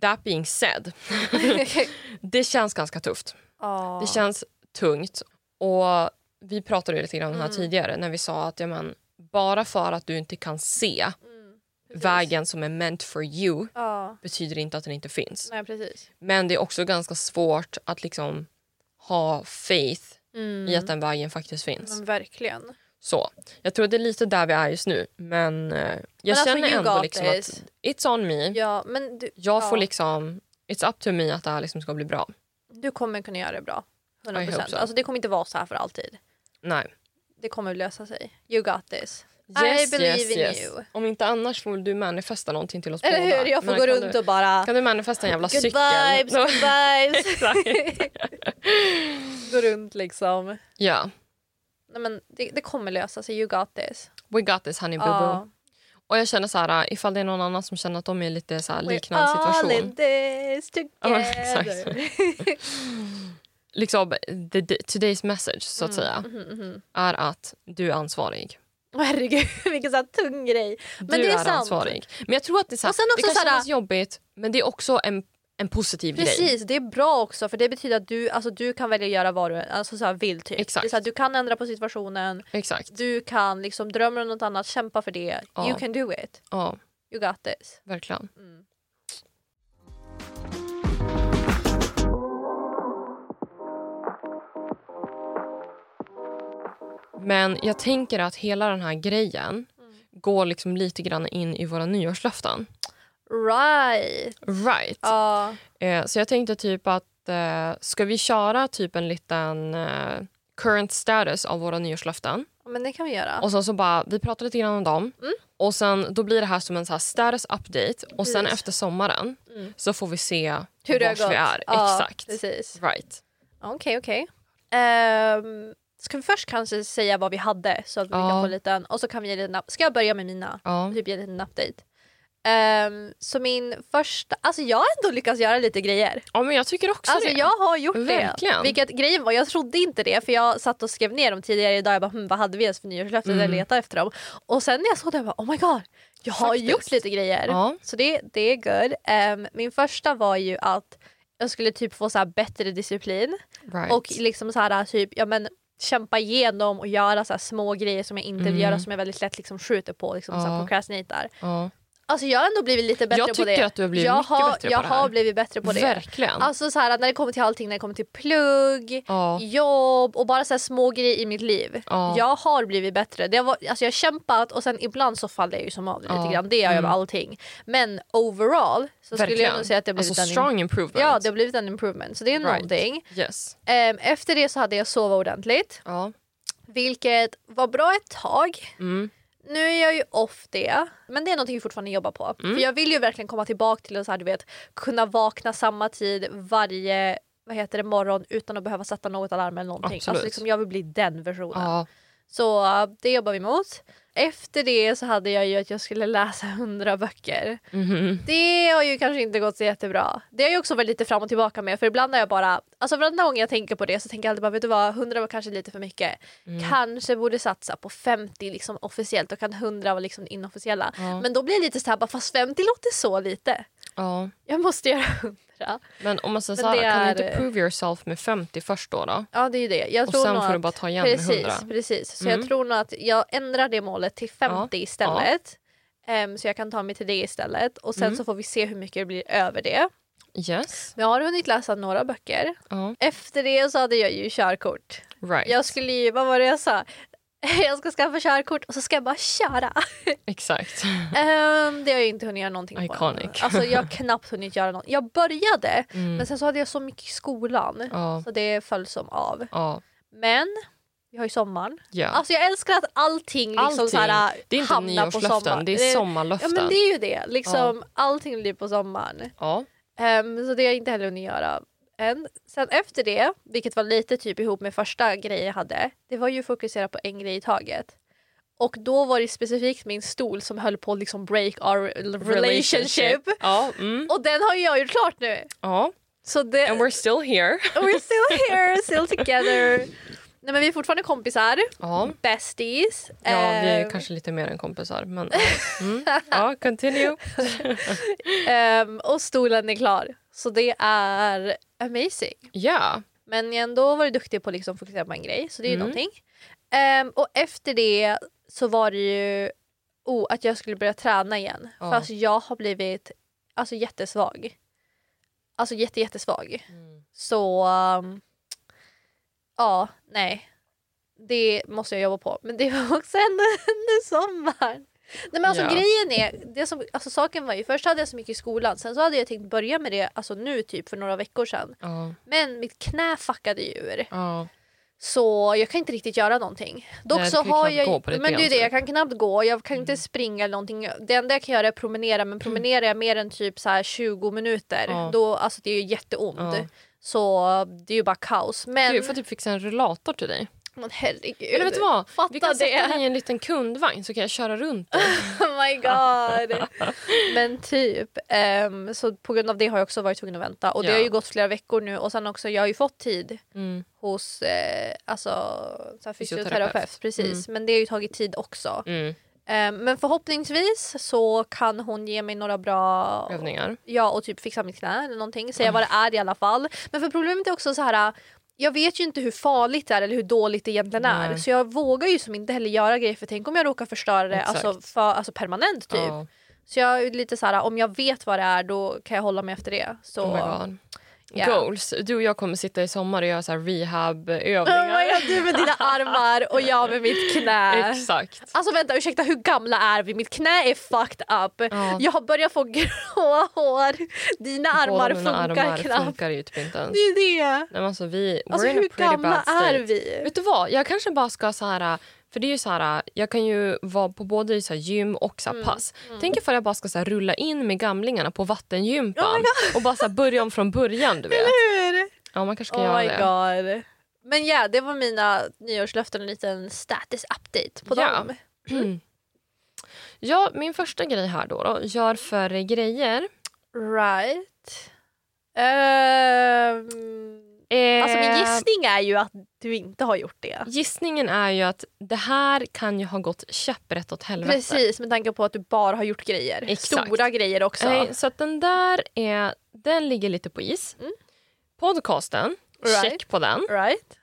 That being said, det känns ganska tufft. ja. Det känns tungt. Och vi pratade lite grann om det här Mm. tidigare när vi sa att ja, men, bara för att du inte kan se Mm. vägen som är meant for you Ja, betyder inte att den inte finns. nej precis. Men det är också ganska svårt att liksom ha faith Mm. i att den vägen faktiskt finns. Men verkligen. Så, jag tror det är lite där vi är just nu. Men eh, jag alltså, känner ändå liksom att it's on me. Ja, men du, Jag ja, får liksom, it's up to me att det här liksom ska bli bra. du kommer kunna göra det bra. I hope 100%. so. Alltså, det kommer inte vara så här för alltid. Nej. Det kommer lösa sig. You got this. Yes, I believe yes, in yes. you. Om inte annars får du manifesta någonting till oss Eller båda. hur? Jag får Men gå runt du, och bara... Kan du manifesta en jävla Good cykel? vibes, good vibes. Gå runt liksom. Ja. Nej, men det, det kommer lösa sig. You got this. We got this honey boo boo. Ja. Och jag känner så här, ifall det är någon annan som känner att de är lite så här We're liknande all situation. in this together. Liksom, the, the, today's message så att Mm, säga mhm, mhm. är att du är ansvarig. Herregud, vilken här tung grej. Men du det är är sant. ansvarig. Men jag tror att det, är så här, det kan så här- kännas jobbigt men det är också en, en positiv grej. Precis, det är bra också för det betyder att du, alltså, du kan välja att göra vad du alltså, så här, vill. Typ. Exakt. Det är så här, du kan ändra på situationen, Exakt. du kan liksom drömma om något annat, kämpa för det. Ja. You can do it. Ja, You got this. verkligen. Men jag tänker att hela den här grejen går liksom lite grann in i våra nyårslöften. Right. Right. Ja. Eh, så jag tänkte typ att eh, ska vi köra typ en liten eh, current status av våra nyårslöften men det kan vi göra. och sen så bara vi pratar lite grann om dem Mm. och sen då blir det här som en så här status update och sen Precis. efter sommaren Mm. så får vi se Hur det har gått. vi är. Ja, Exakt. Precis. Right. Okej, okej. Ehm, ska vi först kanske säga vad vi hade så att vi Ja. kan få en liten... Och så kan vi ge en liten... Ska jag börja med mina? Ja. Typ ge en liten update. Ehm, så min första... Alltså jag har ändå lyckats göra lite grejer. ja, men jag tycker också Alltså det. jag har gjort Verkligen. det. Vilket grejen var, jag trodde inte det för jag satt och skrev ner dem tidigare idag. Jag bara, hm, vad hade vi ens för nyårslöften? Mm. Jag letade efter dem. Och sen när jag såg det, jag bara, oh my god. Jag har Faktiskt. gjort lite grejer. Ja. Så det, det är good. Ehm, min första var ju att jag skulle typ få så här bättre disciplin. Right. Och liksom så här, typ, ja, men, kämpa igenom och göra så små grejer som jag inte vill Mm. göra som jag väldigt lätt liksom skjuter på. Liksom, så Ja. procrastinatar. ja. Alltså jag har ändå blivit lite bättre Jag på det. tycker att du har blivit jag mycket har, bättre jag på det har här. blivit bättre på det. Verkligen. Alltså så här, när det kommer till allting, när det kommer till plugg, ja. jobb och bara så små grejer i mitt liv. Ja. Jag har blivit bättre. Det var, alltså jag har kämpat och sen ibland så faller jag ju som av lite grann. Det gör jag Mm. med allting. Men overall så skulle jag nog säga att det har blivit alltså en, strong improvement. ja, det har blivit en improvement. Så det är Right. någonting. Yes. Ehm, efter det så hade jag sova ordentligt. Ja. Vilket var bra ett tag. Mm. Nu är jag ju off det, men det är någonting vi fortfarande jobbar på. Mm. För jag vill ju verkligen komma tillbaka till att så här, du vet, kunna vakna samma tid varje vad heter det, morgon utan att behöva sätta något alarm eller någonting. Absolut. Alltså, liksom, jag vill bli den versionen. Ja. Så uh, det jobbar vi mot. Efter det så hade jag ju att jag skulle läsa 100 böcker. Mhm. Det har ju kanske inte gått så jättebra. Det har jag också varit lite fram och tillbaka med för ibland har jag bara, alltså varenda gång jag tänker på det så tänker jag alltid bara vet du vad, 100 var kanske lite för mycket. Mm. Kanske borde satsa på 50 liksom officiellt och kan 100 vara liksom inofficiella. Ja. Men då blir det lite så här, bara, fast 50 låter så lite. Ja. Jag måste göra 100. Men om man säger så här, kan du är- inte prove yourself med 50 först då? då? Ja det är det. Jag Och tror sen får du bara ta igen precis, med 100. Precis, så Mm. jag tror nog att jag ändrar det målet till 50 istället. Ehm, så jag kan ta mig till det istället och sen Mm. så får vi se hur mycket det blir över det. Yes. Men jag har hunnit läsa några böcker. Ja. Efter det så hade jag ju körkort. Right. Jag skulle ju, vad var det jag sa? Jag ska skaffa körkort och så ska jag bara köra. Exakt. Ehm, det har jag inte hunnit göra någonting på. Iconic. Alltså jag har knappt hunnit göra något. Jag började Mm. men sen så hade jag så mycket i skolan Ja. så det föll som av. Ja. Men vi har ju sommaren. ja. Alltså jag älskar att allting liksom Allting. så här, det är inte hamnar på sommaren. det är sommarlöften. Ja men det är ju det. Liksom, Allting blir på sommaren. Ehm, så det har jag inte heller hunnit göra än. Sen efter det, vilket var lite typ ihop med första grejen jag hade, det var ju fokusera på en grej i taget. Och då var det specifikt min stol som höll på att liksom break our relationship. Ja. Mm. Och den har jag gjort klart nu. ja. Så det, And we're still here. we're still here, still together. Nej men vi är fortfarande kompisar, Ja. besties. Ja, vi är Ehm, kanske lite mer än kompisar. Men, ja. mm. ja, continue. ehm, och stolen är klar. Så det är amazing. Ja. Men jag har ändå varit duktig på att liksom fokusera på en grej, så det är ju Mm. någonting. Ehm, och efter det så var det ju oh, att jag skulle börja träna igen. Ja. Fast jag har blivit alltså, jättesvag. Alltså jätte, jättesvag. Så um, ja, nej. Det måste jag jobba på. Men det var också ändå under sommaren. Nej men alltså Ja. grejen är, det som, alltså saken var ju först hade jag så mycket i skolan sen så hade jag tänkt börja med det alltså nu typ för några veckor sedan. Ja, Men mitt knä fuckade ju ur. ja. Så jag kan inte riktigt göra någonting. Dock Nej, så har jag Men det är det, jag kan knappt gå, jag kan Mm. inte springa eller någonting. Det enda jag kan göra är promenera men promenerar jag mer än typ så här 20 minuter då, alltså det är ju jätteont. Så det är ju bara kaos. Men, Du får typ fixa en rullator till dig. Men herregud. Eller vet du vad? Fatta Vi kan sätta det. i en liten kundvagn så kan jag köra runt. Oh my god. men typ. ehm, så på grund av det har jag också varit tvungen att vänta. Och det Ja. har ju gått flera veckor nu och sen också jag har ju fått tid Mm. hos eh, alltså, så här fysioterapeut. Fysioterapeut. Precis. Men det har ju tagit tid också. Mm. Eh, Men förhoppningsvis så kan hon ge mig några bra Övningar. Ja och typ fixa mitt knä eller någonting. Säga vad det är i alla fall. Men för problemet är också så här. Jag vet ju inte hur farligt det är eller hur dåligt det egentligen är. Nej. Så jag vågar ju som inte heller göra grejer för tänk om jag råkar förstöra det alltså, för, alltså permanent typ. Ja. Så jag är lite så här, om jag vet vad det är då kan jag hålla mig efter det. Så, Oh ja. Goals. Du och jag kommer sitta i sommar och göra så Oh rehab-övningar. God, du med dina armar och jag med mitt knä. Exakt. Alltså vänta ursäkta hur gamla är vi? Mitt knä är fucked up. Ja. Jag har börjat få gråa hår. Dina armar Båda mina funkar armar knappt. funkar ju typ inte ens. Det är det. Nej, alltså, vi, Alltså hur gamla är vi? Vet du vad, jag kanske bara ska så här... För det är ju så här, jag kan ju vara på både så gym och så Mm, pass. Tänk ifall jag bara ska så här rulla in med gamlingarna på Oh vattengympan och bara så här börja om från början. du vet. Hur? Ja, man kanske ska Oh göra det. god. Men ja, det var mina nyårslöften, en liten status update på Ja. dem. Ja, min första grej här då, då gör färre grejer. Right. Ehm, Eh, alltså min gissning är ju att du inte har gjort det. Gissningen är ju att det här kan ju ha gått käpprätt åt helvete. Precis, med tanke på att du bara har gjort grejer. Exakt. Stora grejer också. Nej, så att den där är, den ligger lite på is. Mm. Podcasten, Right. check på den. Right?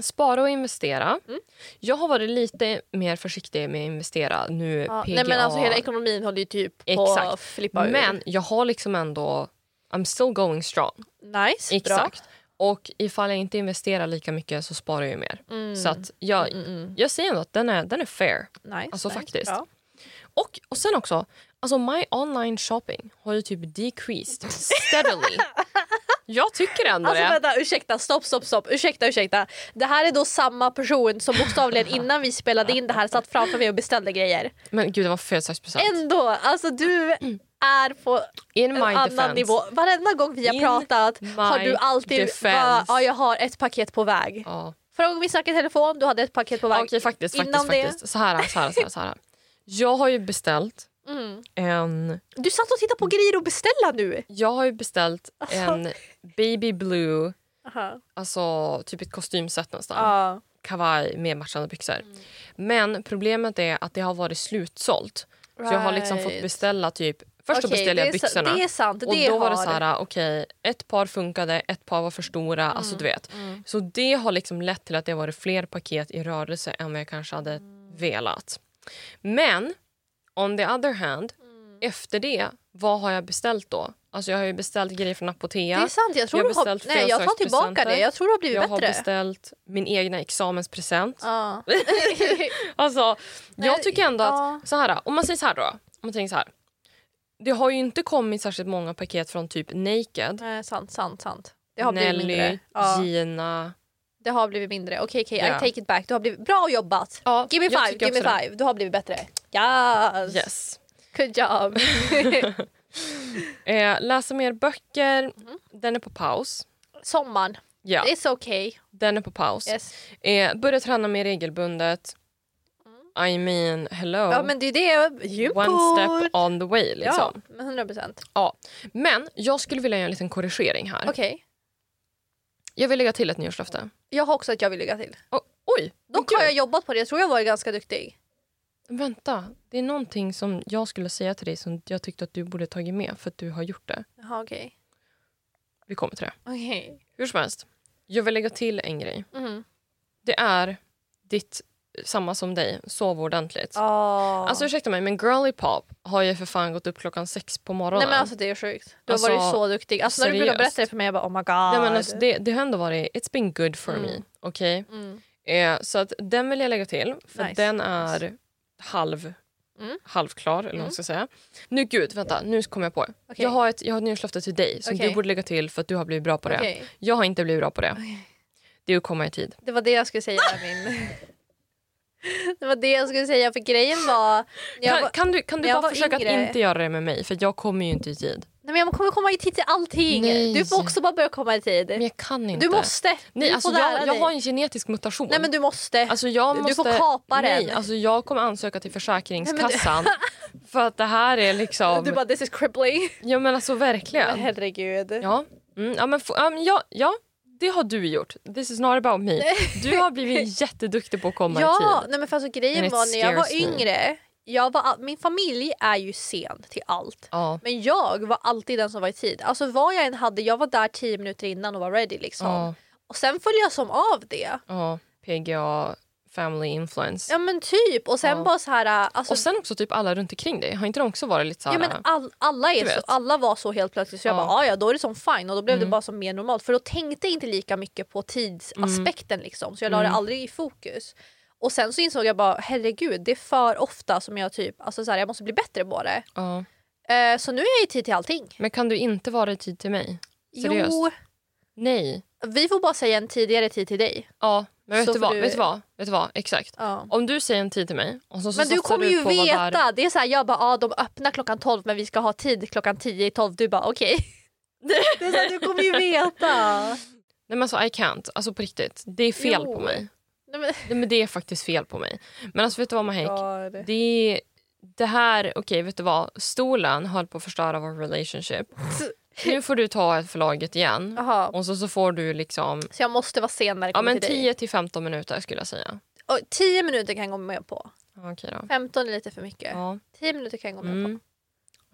Spara och investera. Mm. Jag har varit lite mer försiktig med att investera nu. Ja, PGA. nej men alltså hela ekonomin håller ju typ på Exakt. att flippa ur. Men jag har liksom ändå... I'm still going strong. Nice, Exakt. Och ifall jag inte investerar lika mycket så sparar jag ju mer. Mm. Så att jag, mm, mm. jag säger ändå att den är, den är fair. Nice, Alltså nice, faktiskt. bra. Och, och sen också, alltså my online shopping har ju typ decreased steadily. jag tycker ändå Alltså det. vänta, ursäkta, stopp, stopp, stopp. Ursäkta, ursäkta. Det här är då samma person som bokstavligen innan vi spelade in det här satt framför mig och beställde grejer. Men gud det var födelsedagspresent. Ändå, alltså du är på In en annan defense. nivå. Varenda gång vi har In pratat har du alltid bara, ja jag har ett paket på väg. Ja. Förra gången vi snackade i telefon, du hade ett paket på väg. Okej faktiskt, faktiskt, Innan det- faktiskt. Så här, så här, så här, så här. Jag har ju beställt Mm. en, Du satt och tittade på grejer och beställa nu. jag har ju beställt Alltså. en baby blue, Aha. alltså typ ett kostymset nästan. Ja. Kavaj med matchande byxor. Mm. Men problemet är att det har varit slutsålt. Så jag har liksom fått Right. beställa typ, först så Okej, beställde jag det byxorna. Det är sant, Och det då var det har. så här, okej, ett par funkade, ett par var för stora. Alltså du vet. Mm. Så det har liksom lett till att det har varit fler paket i rörelse än vad jag kanske hade Mm. velat. Men on the other hand, Mm. efter det, vad har jag beställt då? Alltså jag har ju beställt grejer från Apotea. Det är sant, jag tror Jag du har... beställt Nej jag tar tillbaka det, jag tror du har blivit jag har bättre. beställt min egna examenspresent. Ja. Alltså, Nej, jag tycker ändå att, så här, om man säger så här då, om man tänker så här. Det har ju inte kommit särskilt många paket från typ Naked, Nej, sant, sant, sant. Det har blivit Nelly, mindre. Ja, Gina. det har blivit mindre. Okej, okej, Ja. I take it back. Du har blivit... Bra jobbat! Ja, Give me jag five, tycker give me också det. five. Du har blivit bättre. Yes! Yes. Good job! Eh, läsa mer böcker, Mhm. den är på paus. Sommaren, Ja, it's okay. den är på paus. Yes. Eh, börja träna mer regelbundet. I mean, hello. Ja men det är det! One step on the way. Ja, Liksom. men 100 procent. Ja. Men jag skulle vilja göra en liten korrigering här. Okej. Jag vill lägga till ett nyårslöfte. Jag har också att jag vill lägga till. Oh, oj! Dock har jag jobbat på det, jag tror jag varit ganska duktig. Vänta, det är någonting som jag skulle säga till dig som jag tyckte att du borde tagit med för att du har gjort det. Jaha okej. Vi kommer till det. Okej. Hur som helst, jag vill lägga till en grej. Mm. Det är ditt samma som dig, sov ordentligt. Oh. Alltså ursäkta mig men girly pop har ju för fan gått upp klockan sex på morgonen. Nej men alltså det är sjukt. Du Alltså, har varit så duktig. Alltså när du brukar seriöst. berätta det för mig jag bara oh my god. Nej, men alltså, det, det har ändå varit, it's been good for me. Okej? Mm. Eh, så att den vill jag lägga till för Nice, den är halv, Mm. halvklar eller vad man ska säga. Nu gud, vänta, nu kommer jag på. Okej. Jag har ett, jag har ett nyårslöfte till dig som Okej. du borde lägga till för att du har blivit bra på det. Okej. Jag har inte blivit bra på det. Det är att komma i tid. Det var det jag skulle säga min... det var det jag skulle säga för grejen var... Jag, Kan, var kan du, kan du jag bara försöka yngre. att inte göra det med mig för jag kommer ju inte i tid. nej, men jag kommer komma i tid till allting. Nej. Du får också bara börja komma i tid. Men jag kan inte. Du måste. Nej, du alltså jag, jag har en genetisk mutation. Nej men du måste. Alltså jag Du måste, får kapa nej, den. Alltså jag kommer ansöka till Försäkringskassan för att det här är liksom... Du bara this is crippling. Ja men alltså Men verkligen. herregud. Ja. Mm, men ja, men ja, ja, det har du gjort. This is not about me. Du har blivit jätteduktig på att komma i Ja, tid. nej men för alltså grejen var när jag var me. yngre. Jag var, min familj är ju sen till allt. Ja, Men jag var alltid den som var i tid. Alltså vad jag än hade, jag var där tio minuter innan och var ready liksom. ja, Och sen följde jag som av det. ja. PGA, family influence. Ja men typ. Och sen Ja. bara så här... Alltså, Och sen också typ alla runt omkring dig. Har inte de också varit lite så här... ja, men all, alla, är så, alla var så helt plötsligt så jag Ja. bara "Ah, ja då är det som fine och då blev det Mm. bara som mer normalt för då tänkte jag inte lika mycket på tidsaspekten liksom så jag la det Mm. aldrig i fokus. Och sen så insåg jag bara herregud det är för ofta som jag typ, alltså så här, jag måste bli bättre på det. ja. Eh, så nu är jag i tid till allting. Men kan du inte vara i tid till mig? Seriöst? Jo, Nej. vi får bara säga en tidigare tid till dig. Ja, men vet Så du, vad? du- vet du vad? Vet du vad? Exakt. Ja. Om du säger en tid till mig och så, så Men du kommer ju vara där- veta, det är så här, jag bara ah, de öppnar klockan 12 men vi ska ha tid klockan 10 i 12. Du bara okej. Det är så här, du kommer ju veta. Nej men alltså I can't. Alltså på riktigt. Det är fel Jo. på mig. Nej, men, Nej, men det är faktiskt fel på mig. Men alltså vet du vad Mahek? God. Det, är- det här, okej vet du vad? Stolen höll på att förstöra vår relationship. Nu får du ta förlaget igen. Jaha. Och så, så får du liksom Så jag måste vara sen när det ja, kommer men till dig? 10 till 15 minuter skulle jag säga. Och 10 minuter kan jag gå med på. Ja, Okej då. 15 är lite för mycket. Ja. 10 minuter kan jag gå med Mm. på.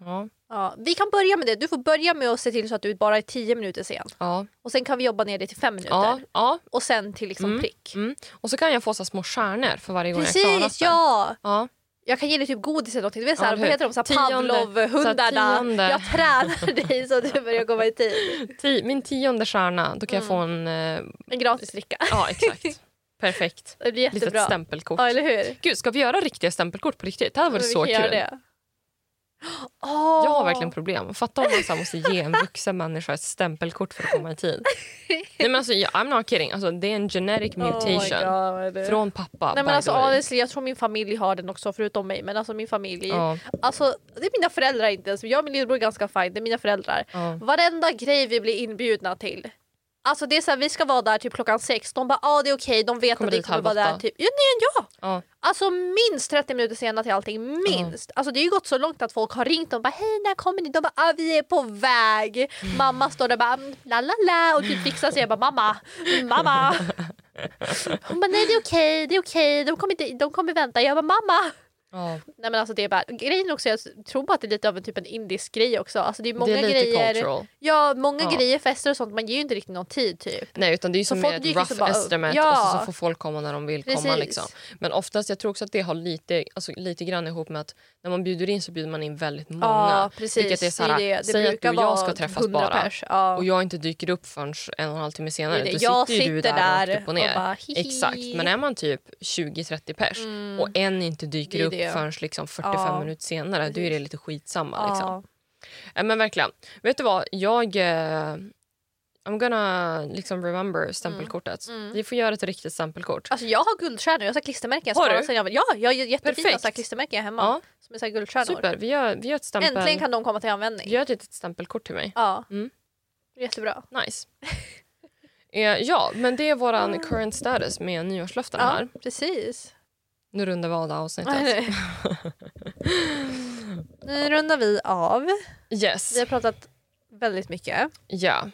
Ja. Ja, vi kan börja med det. Du får börja med att se till så att du bara är 10 minuter sen. Ja. Och sen kan vi jobba ner det till 5 minuter. Ja. ja. Och sen till liksom Mm. prick. Mm. Och så kan jag få så små stjärnor för varje gång jag klarat Precis, ja! Ja. Jag kan ge dig typ godis eller någonting. Du vet, Ja, såhär, eller vad heter de? Tionde. Pavlov-hundarna. Så tionde. Jag tränar dig så att du börjar komma i tid. Ti- Min tionde stjärna, då kan Mm. jag få en... eh, En gratis dricka. Ja, exakt. Perfekt. Det blir Litet jättebra. stämpelkort. Ja, eller hur? Gud, ska vi göra riktiga stämpelkort på riktigt? Det hade varit så kul. Det. Jag har verkligen problem. Fatta om man så måste ge en vuxen människa ett stämpelkort för att komma i tid. Nej men alltså, jag- I'm not kidding. Alltså, det är en genetic mutation Oh my God. från pappa. Nej men alltså honestly, jag tror min familj har den också förutom mig. Men alltså min familj. Ja, Alltså det är mina föräldrar inte ens. Jag och min lillebror är ganska fine. Det är mina föräldrar. ja. Varenda grej vi blir inbjudna till. Alltså det är så här, vi ska vara där typ klockan sex. De bara ah, det är okej, de vet Kommer att vi kommer vara där typ. Ja, nej, ja. ja. Alltså minst 30 minuter senare till allting. Minst. Alltså det har ju gått så långt att folk har ringt och bara hej när kommer ni? De bara ah, vi är på väg. Mm. Mamma står där och bara mm, la la la och typ fixar sig. Jag bara mamma, mamma. Hon bara nej det är okej, det är okej. De, kommer inte- de kommer vänta. Jag bara mamma. Ja. Nej men alltså det är bara, grejen också, jag tror bara att det är lite av en typ en indisk grej också. Alltså det är många det är lite grejer. cultural. Ja, många Ja. grejer, fester och sånt, man ger ju inte riktigt någon tid typ. Nej, utan det är ju Så som med ett dyker rough bara estimate Ja. och så, så får folk komma när de vill komma. Precis. Liksom. Men oftast, jag tror också att det har lite, alltså, lite grann ihop med att när man bjuder in så bjuder man in väldigt många. Ja precis. Vilket är så här, det det. säg att du och jag ska träffas 100 bara. Ja. Och jag inte dyker upp förrän en och en halv timme senare. Det det. Då jag sitter du där, där rakt upp och ner. bara hihi. Exakt, men är man typ 20-30 pers Mm. och en inte dyker upp det. förrän liksom 45 Ja. minuter senare, då är det lite skitsamma. Liksom. Ja. Ja, men verkligen. Vet du vad? Jag... Eh, I'm gonna liksom remember stämpelkortet. Mm. Vi får göra ett riktigt stämpelkort. Alltså jag har guldstjärnor, jag har klistermärken. Har du? Sen jag ja, jag har jättefina Perfekt. så här klistermärken hemma. Ja, Som är så här guldstjärnor. super. Vi gör, vi gör ett stämpel. Äntligen kan de komma till Vi användning. gör ett litet stämpelkort till mig. Ja. Mm. Jättebra. Nice. eh, ja, men det är våran current status med nyårslöften Ja, här. precis. Nu rundar vi av det avsnittet. nu rundar vi av. Yes. Vi har pratat väldigt mycket. Ja.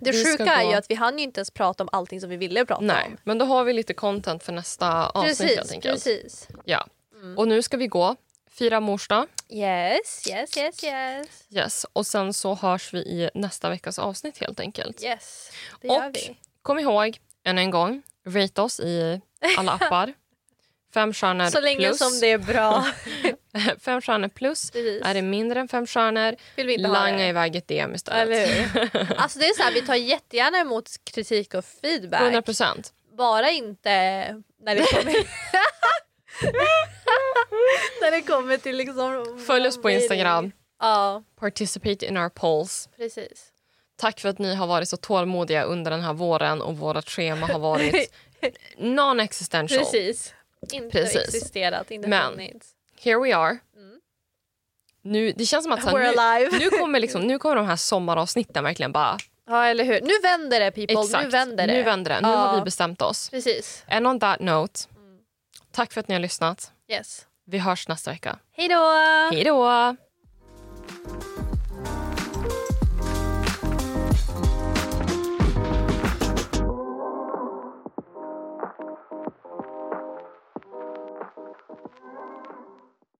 Det Vi sjuka är gå- ju att vi hann ju inte ens prata om allting som vi ville prata Nej, om. men då har vi lite content för nästa avsnitt helt Precis, enkelt. precis. Ja. Mm. Och nu ska vi gå, fira mors dag. Yes, yes, yes, yes. Yes. Och sen så hörs vi i nästa veckas avsnitt helt enkelt. Yes, det Och- gör vi. Kom ihåg, än en gång, rate oss i alla appar. Fem stjärnor Så länge plus. som det är bra. fem stjärnor plus. Precis. Är det mindre än fem stjärnor, Vill vi inte langa iväg ett DM istället. Alltså det är så här, vi tar jättegärna emot kritik och feedback. 100 procent. Bara inte när det kommer... när det kommer till liksom... Följ oss på Instagram. Ja, Participate in our polls. precis. Tack för att ni har varit så tålmodiga under den här våren och vårt schema har varit non-existential. Precis. Inte Precis. existerat, inte Men- funnits. Here we are. Nu, det känns som att här, We're nu, alive. nu, kommer liksom, nu kommer de här sommaravsnitten verkligen bara... Ja, eller hur. Nu vänder det people. Exakt. Nu vänder det. Nu vänder det. Nu Ja. har vi bestämt oss. Precis. And on that note, tack för att ni har lyssnat. Yes. Vi hörs nästa vecka. Hej då! Hej då!